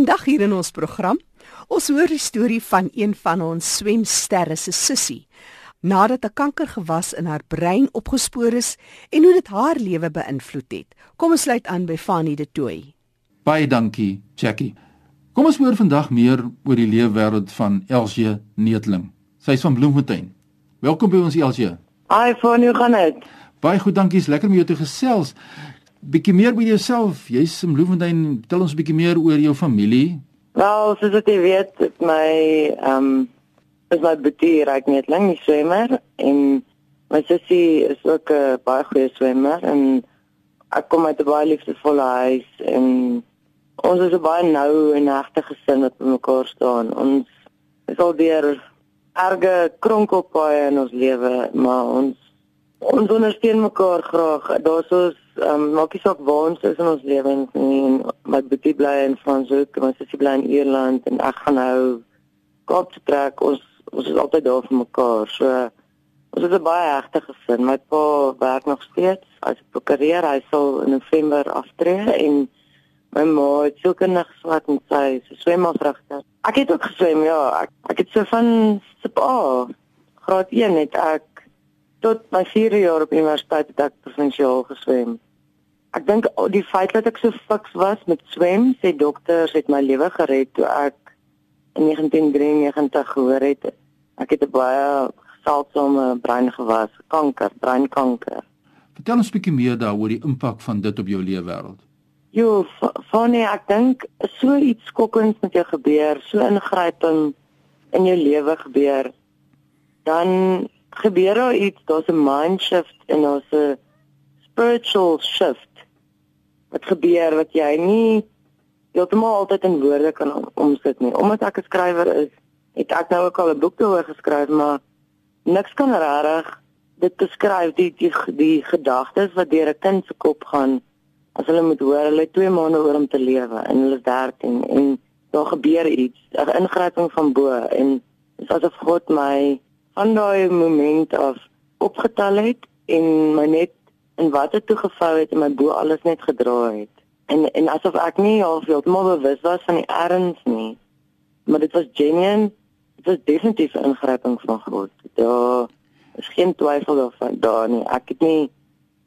Vandag hier in ons program, ons hoor die storie van een van ons swemsterre se sussie. Nadat 'n kankergewas in haar brein opgespoor is en hoe dit haar lewe beïnvloed het. Kom ons sluit aan by Fanny de Tooi. Baie dankie, Jackie. Kom ons hoor vandag meer oor die leefwêreld van Elsje Neetling. Sy is van Bloemfontein. Welkom by ons Elsje. Hi, Fanny, hoe gaan dit? Baie goed, dankie. Is lekker om jou te gesels bietjie meer by jouself. Jy's in Bloemfontein. Tel ons bietjie meer oor jou familie. Wel, soos jy weet, my ehm um, is my betie reg net lank nie swemmer en my sussie is ook 'n baie goeie swemmer en ek kom uit 'n baie liefdevolle huis en ons is 'n baie nou en hegte gesin wat bymekaar staan. Ons is al deur erge kronkelpaaie in ons lewe, maar ons ons ondersteun mekaar graag. Daar's ons ehm um, maak nie saak waar ons is in ons lewens nie. My boetie bly in Franshoek, my sussie bly in Ierland en ek gaan nou Kaap toe trek. Ons ons is altyd daar vir mekaar. So ons is 'n baie hegte gesin. My pa werk nog steeds as 'n prokureur. Hy sal in November aftree en my ma het sielkundig swat en sy is swemafragter. Ek het ook geswem, ja. Ek, ek het so van sep A graad 1 het ek tot my 4 jaar op universiteit het ek provinsiaal geswem. Ek dink die feit dat ek so fiks was met swem, sê dokters het my lewe gered toe ek in 1993 gehoor het ek het 'n baie seldsame breingewas, kanker, breinkanker. Vertel ons 'n bietjie meer daaroor die impak van dit op jou lewe wêreld. Jo, funny, ek dink so iets skokkends met jou gebeur, so ingryping in jou lewe gebeur, dan gebeur daar iets, daar's 'n mind shift en daar's 'n spiritual shift. Wat gebeur wat jy nie heeltemal altyd in woorde kan omsit nie. Omdat ek 'n skrywer is, het ek nou ook al 'n boek daaroor geskryf, maar niks kan regtig dit beskryf die die, die gedagtes wat deur 'n kind se kop gaan as hulle moet hoor hulle het 2 maande oor om te lewe en hulle is 13 en daar gebeur iets, 'n ingryping van bo en dit is asof God my van daai oomblik af opgetel het en my net in watter toe gevou het en my bo alles net gedra het. En en asof ek nie half heeltemal bewus was van die erns nie. Maar dit was genuine. Dit was definitief 'n ingryping van God. Daar is geen twyfel daarvan daar nie. Ek het nie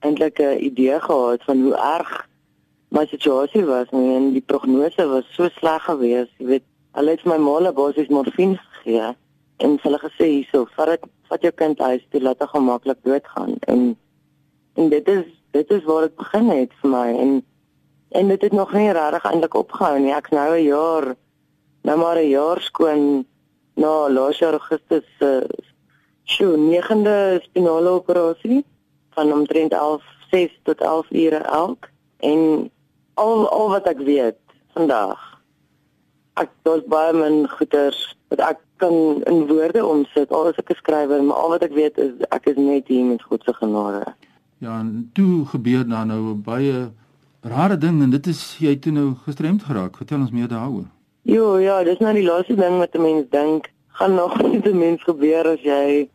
eintlik 'n idee gehad van hoe erg my situasie was nie en die prognose was so sleg geweest. Jy weet, hulle het my maale basies morfine gegee en hulle gesê hierso vat dit vat jou kind huis toe laat hy gemaklik doodgaan. En en dit is dit is waar dit begin het vir my. En en dit het nog nie regtig eintlik opgehou nie. Ek's nou 'n jaar nou maar 'n jaar skoon na laas jaar Augustus se uh, sjoe negende spinale operasie van omtrent 11 6 tot 11 ure elk. En al al wat ek weet vandag ek daar's baie min goeters wat ek kan in woorde omsit al is ek 'n skrywer maar al wat ek weet is ek is net hier met God se genade. Ja, en toe gebeur daar nou 'n baie rare ding en dit is jy toe nou gestremd geraak. Vertel ons meer daaroor. Jo, ja, dis nou die laaste ding wat 'n mens dink gaan nog met 'n mens gebeur as jy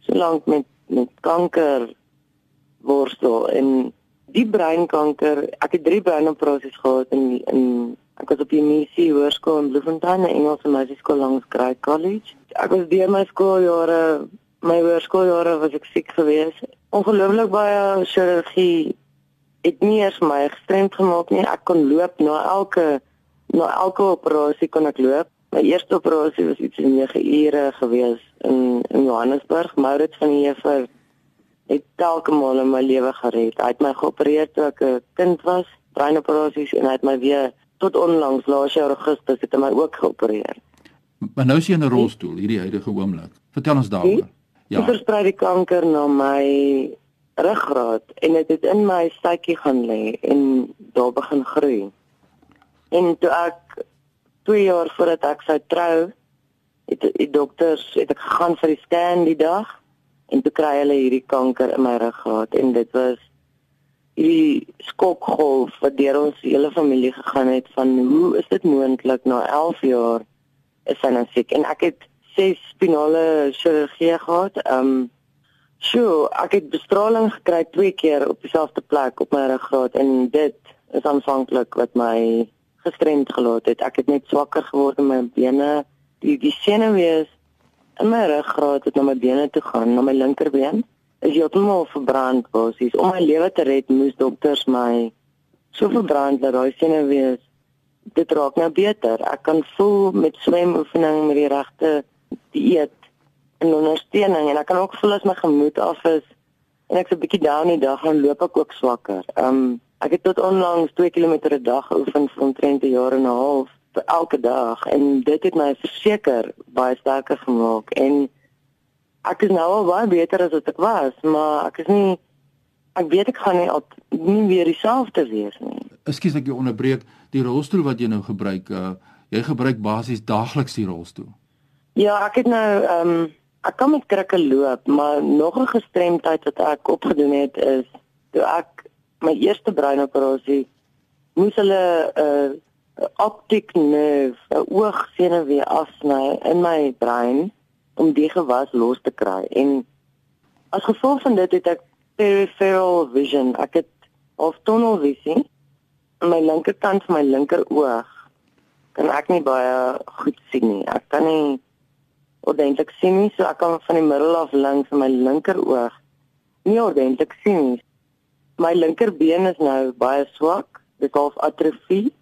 so lank met met kanker worstel en die breinkanker, ek het 3 breinoperasies gehad in in Ek was op die missie hoërskool in Bloemfontein, Engelse meisieskool langs Grey College. Ek was deur my skooljare, my hoërskooljare was ek siek geweest. Ongelooflik baie chirurgie het nie eers my gestremd gemaak nie. Ek kon loop na elke na elke operasie kon ek loop. My eerste operasie was iets in 9 ure geweest in in Johannesburg. Maurits van die Heever het telke male my lewe gered. Hy het my geopereer toe ek 'n kind was, breinoperasies en hy het my weer tot onlangs laas jaar Augustus het hy my ook geopereer. Maar nou is jy in 'n rolstoel hierdie huidige oomblik. Vertel ons daaroor. Ja. Ek versprei die kanker na my ruggraat en dit het, het in my stytjie gaan lê en daar begin groei. En toe ek 2 jaar voordat ek sou trou, het die dokters het ek gegaan vir die scan die dag en toe kry hulle hierdie kanker in my ruggraat en dit was die skokgolf wat deur ons hele familie gegaan het van hoe is dit moontlik na 11 jaar is hy nou siek en ek het ses spinale chirurgie gehad. Ehm um, so ek het bestraling gekry twee keer op dieselfde plek op my ruggraat en dit is aanvanklik wat my gestremd gelaat het. Ek het net swakker geword in my bene. Die die senuwees in my ruggraat het na my bene toe gaan, na my linkerbeen. Is heeltemal verbrand basies. Om my lewe te red, moes dokters my so verbrand dat daai senuwees dit raak nou beter. Ek kan voel met swemoefening met die regte dieet en ondersteuning en ek kan ook voel as my gemoed af is en ek so 'n bietjie down die dag gaan loop ek ook swakker. Um ek het tot onlangs 2 km 'n dag geoefen vir omtrent 'n jaar en 'n half elke dag en dit het my verseker baie sterker gemaak en ek is nou al baie beter as wat ek was, maar ek is nie ek weet ek gaan nie al nie weer dieselfde wees nie. Ekskuus ek jou onderbreek. Die rolstoel wat jy nou gebruik, uh, jy gebruik basies daagliks die rolstoel. Ja, ek het nou ehm um, ek kan met krikke loop, maar nog 'n gestremdheid wat ek opgedoen het is toe ek my eerste breinoperasie moes hulle 'n uh, optic nerve, 'n oogsenuwee afsny in my brein om die gewas los te kry. En as gevolg van dit het ek peripheral vision. Ek het of tunnelvisie aan my linkerkant van my linker oog. Kan ek nie baie goed sien nie. Ek kan nie ordentlik sien nie, so ek kan van die middel af links in my linker oog nie ordentlik sien nie. My linkerbeen is nou baie swak, dit half atrofie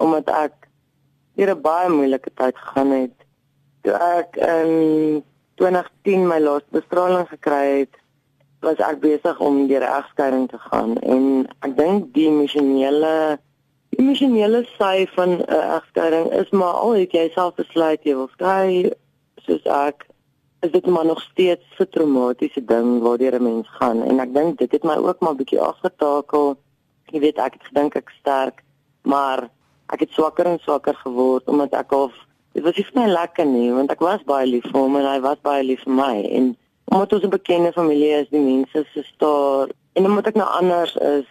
omdat ek 'n baie moeilike tyd gegaan het. Toe ek in 2010 my laaste bestraling gekry het, was ek besig om deur 'n egskeiding te gaan en ek dink die emosionele emosionele sy van 'n uh, egskeiding is maar al het jy self besluit jy wil skei soos ek is dit maar nog steeds 'n traumatiese ding waardeur 'n mens gaan en ek dink dit het my ook maar bietjie afgetakel. Jy weet ek het gedink ek sterk, maar ek het swakker en swakker geword omdat ek al dit was nie vir my lekker nie want ek was baie lief vir hom en hy was baie lief vir my en omdat ons 'n bekende familie is, die mense se staar en omdat ek nou anders is,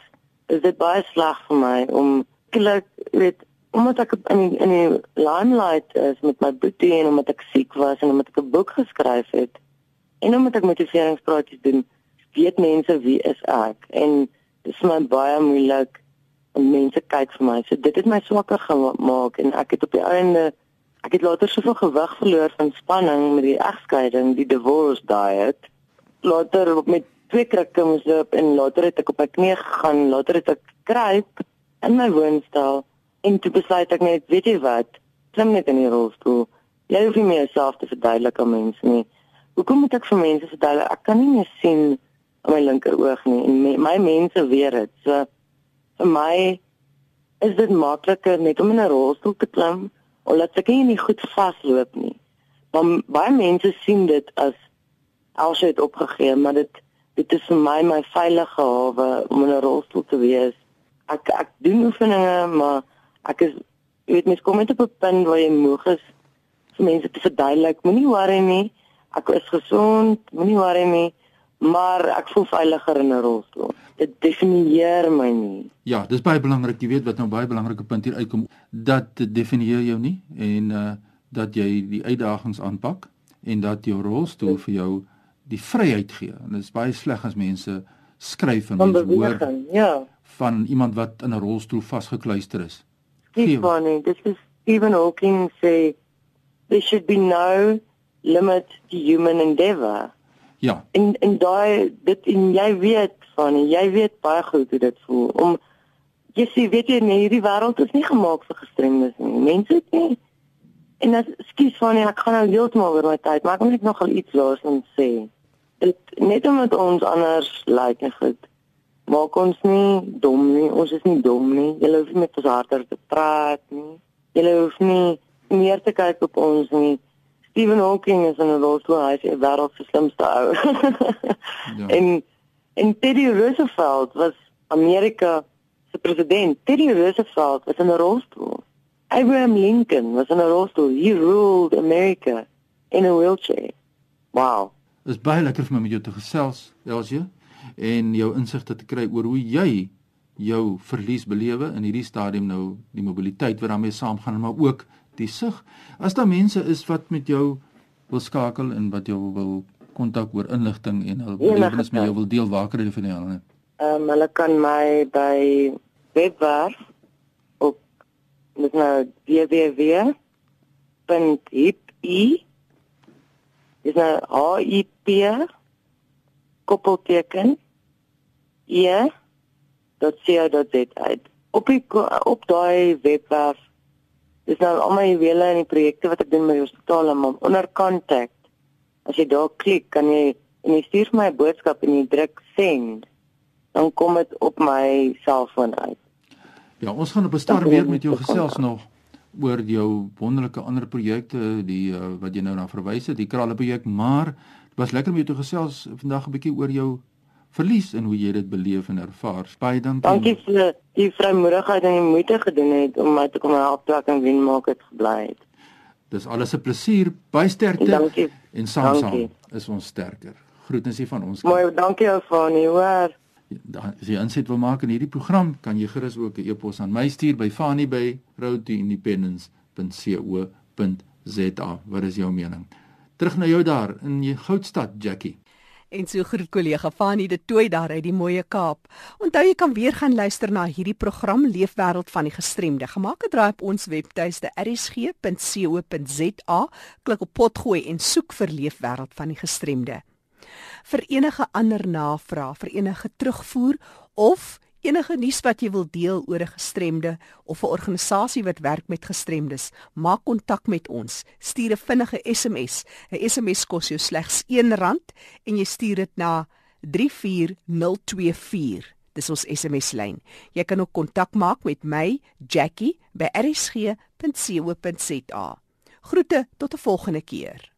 is dit baie sleg vir my om klik weet omdat ek in die, in die limelight is met my boetie en omdat ek siek was en omdat ek 'n boek geskryf het en omdat ek motiveringspraatjies doen, weet mense wie is ek en dit is my baie moeilik om mense kyk vir my. So dit het my swakker gemaak en ek het op die einde ek het later soveel gewig verloor van spanning met die egskeiding, die divorce diet. Later met twee krikke moes loop en later het ek op my knie gegaan, later het ek kruip in my woonstel En toe besluit ek net, weet jy wat? Klim net in die rolstoel. Jy hoef nie meer self te verduidelik aan mense nie. Hoekom moet ek vir mense verduidelik? Ek kan nie meer sien aan my linker oog nie en my, my mense weet dit. So vir my is dit makliker net om in 'n rolstoel te klim omdat ek nie goed vasloop nie. Want baie mense sien dit as alsy het opgegee, maar dit dit is vir my my veilige hawe om in 'n rolstoel te wees. Ek ek doen oefeninge, maar ek is jy weet mens kom net op 'n punt waar jy moeg is vir mense te verduidelik moenie worry nie ek is gesond moenie worry nie maar ek voel veiliger in 'n rolstoel. Dit definieer my nie. Ja dis baie belangrik. Jy weet wat nou baie belangrike punt hier uitkom. Dat dit definieer jou nie en uh dat jy die uitdagings aanpak en dat jou rolstoel vir jou die vryheid gee. En dit is baie sleg as mense skryf en mense hoor ja. van iemand wat in 'n rolstoel vasgekluister is. Barney, this is Stephen Hawking say there should be no limit to human endeavor. Ja. En en daai dit en jy weet van jy weet baie goed hoe dit voel om jy sê weet jy nee hierdie wêreld is nie gemaak vir gestremdes nie. Mense het nie en as skuis van ek gaan nou heeltemal oor my tyd, maar ek net nog al iets laas en sê. Dit net omdat ons anders lyk like, en goed maak ons nie dom nie. Ons is nie dom nie. Jy hoef nie met ons harder te praat nie. Jy hoef nie meer te kyk op ons nie. Stephen Hawking is 'n rolstoel, hy is 'n wêreld se slimste ou. ja. En en Teddy Roosevelt was Amerika se president. Teddy Roosevelt was in 'n rolstoel. Abraham Lincoln was in 'n rolstoel. He ruled America in a wheelchair. Wow. Dit is baie lekker vir my met jou te gesels, Elsie en jou insigte te kry oor hoe jy jou verlies belewe in hierdie stadium nou die mobiliteit wat daarmee saamgaan maar ook die sig. As daar mense is wat met jou wil skakel en wat jou wil kontak oor inligting en hul belewenis met jou wil deel, waar kan hulle van jou aan? Ehm hulle kan my by webwerf op Dis nou www.hipi Dis nou H I P koppelteken e.co.za. Op die op daai webwerf dis nou almal die wiele en die projekte wat ek doen met die hospitaal en onder kontak. As jy daar klik, kan jy en jy stuur my 'n boodskap en jy druk send, dan kom dit op my selfoon uit. Ja, ons gaan op 'n stadium weer met jou gesels nog oor jou wonderlike ander projekte, die uh, wat jy nou na verwys het, die kralle projek, maar dit was lekker om jou te gesels vandag 'n bietjie oor jou verlies en hoe jy dit beleef en ervaar. Baie dankie. Dankie vir die vrymoedigheid en die moeite gedoen het om my te kom help plek en wen maak het gebly het. Dis alles 'n plesier. Baie sterkte. Dankie. En saam saam is ons sterker. Groetens van ons. Mooi, dankie ou Fanie, hoor. Dan as jy inset wil maak in hierdie program, kan jy gerus ook 'n e-pos aan my stuur by fanie@roadtoindependence.co.za. Wat is jou mening? Terug na jou daar in die Goudstad, Jackie. En so groet kollega Fanie de Tooi daar uit die mooie Kaap. Onthou jy kan weer gaan luister na hierdie program Leefwêreld van die gestremde. Gemaak 'n draai op ons webtuiste rsg.co.za, klik op potgooi en soek vir Leefwêreld van die gestremde. Vir enige ander navrae, vir enige terugvoer of enige nuus wat jy wil deel oor 'n gestremde of 'n organisasie wat werk met gestremdes, maak kontak met ons. Stuur 'n vinnige SMS. 'n SMS kos jou slegs R1 en jy stuur dit na 34024. Dis ons SMS lyn. Jy kan ook kontak maak met my, Jackie, by rsg.co.za. Groete tot 'n volgende keer.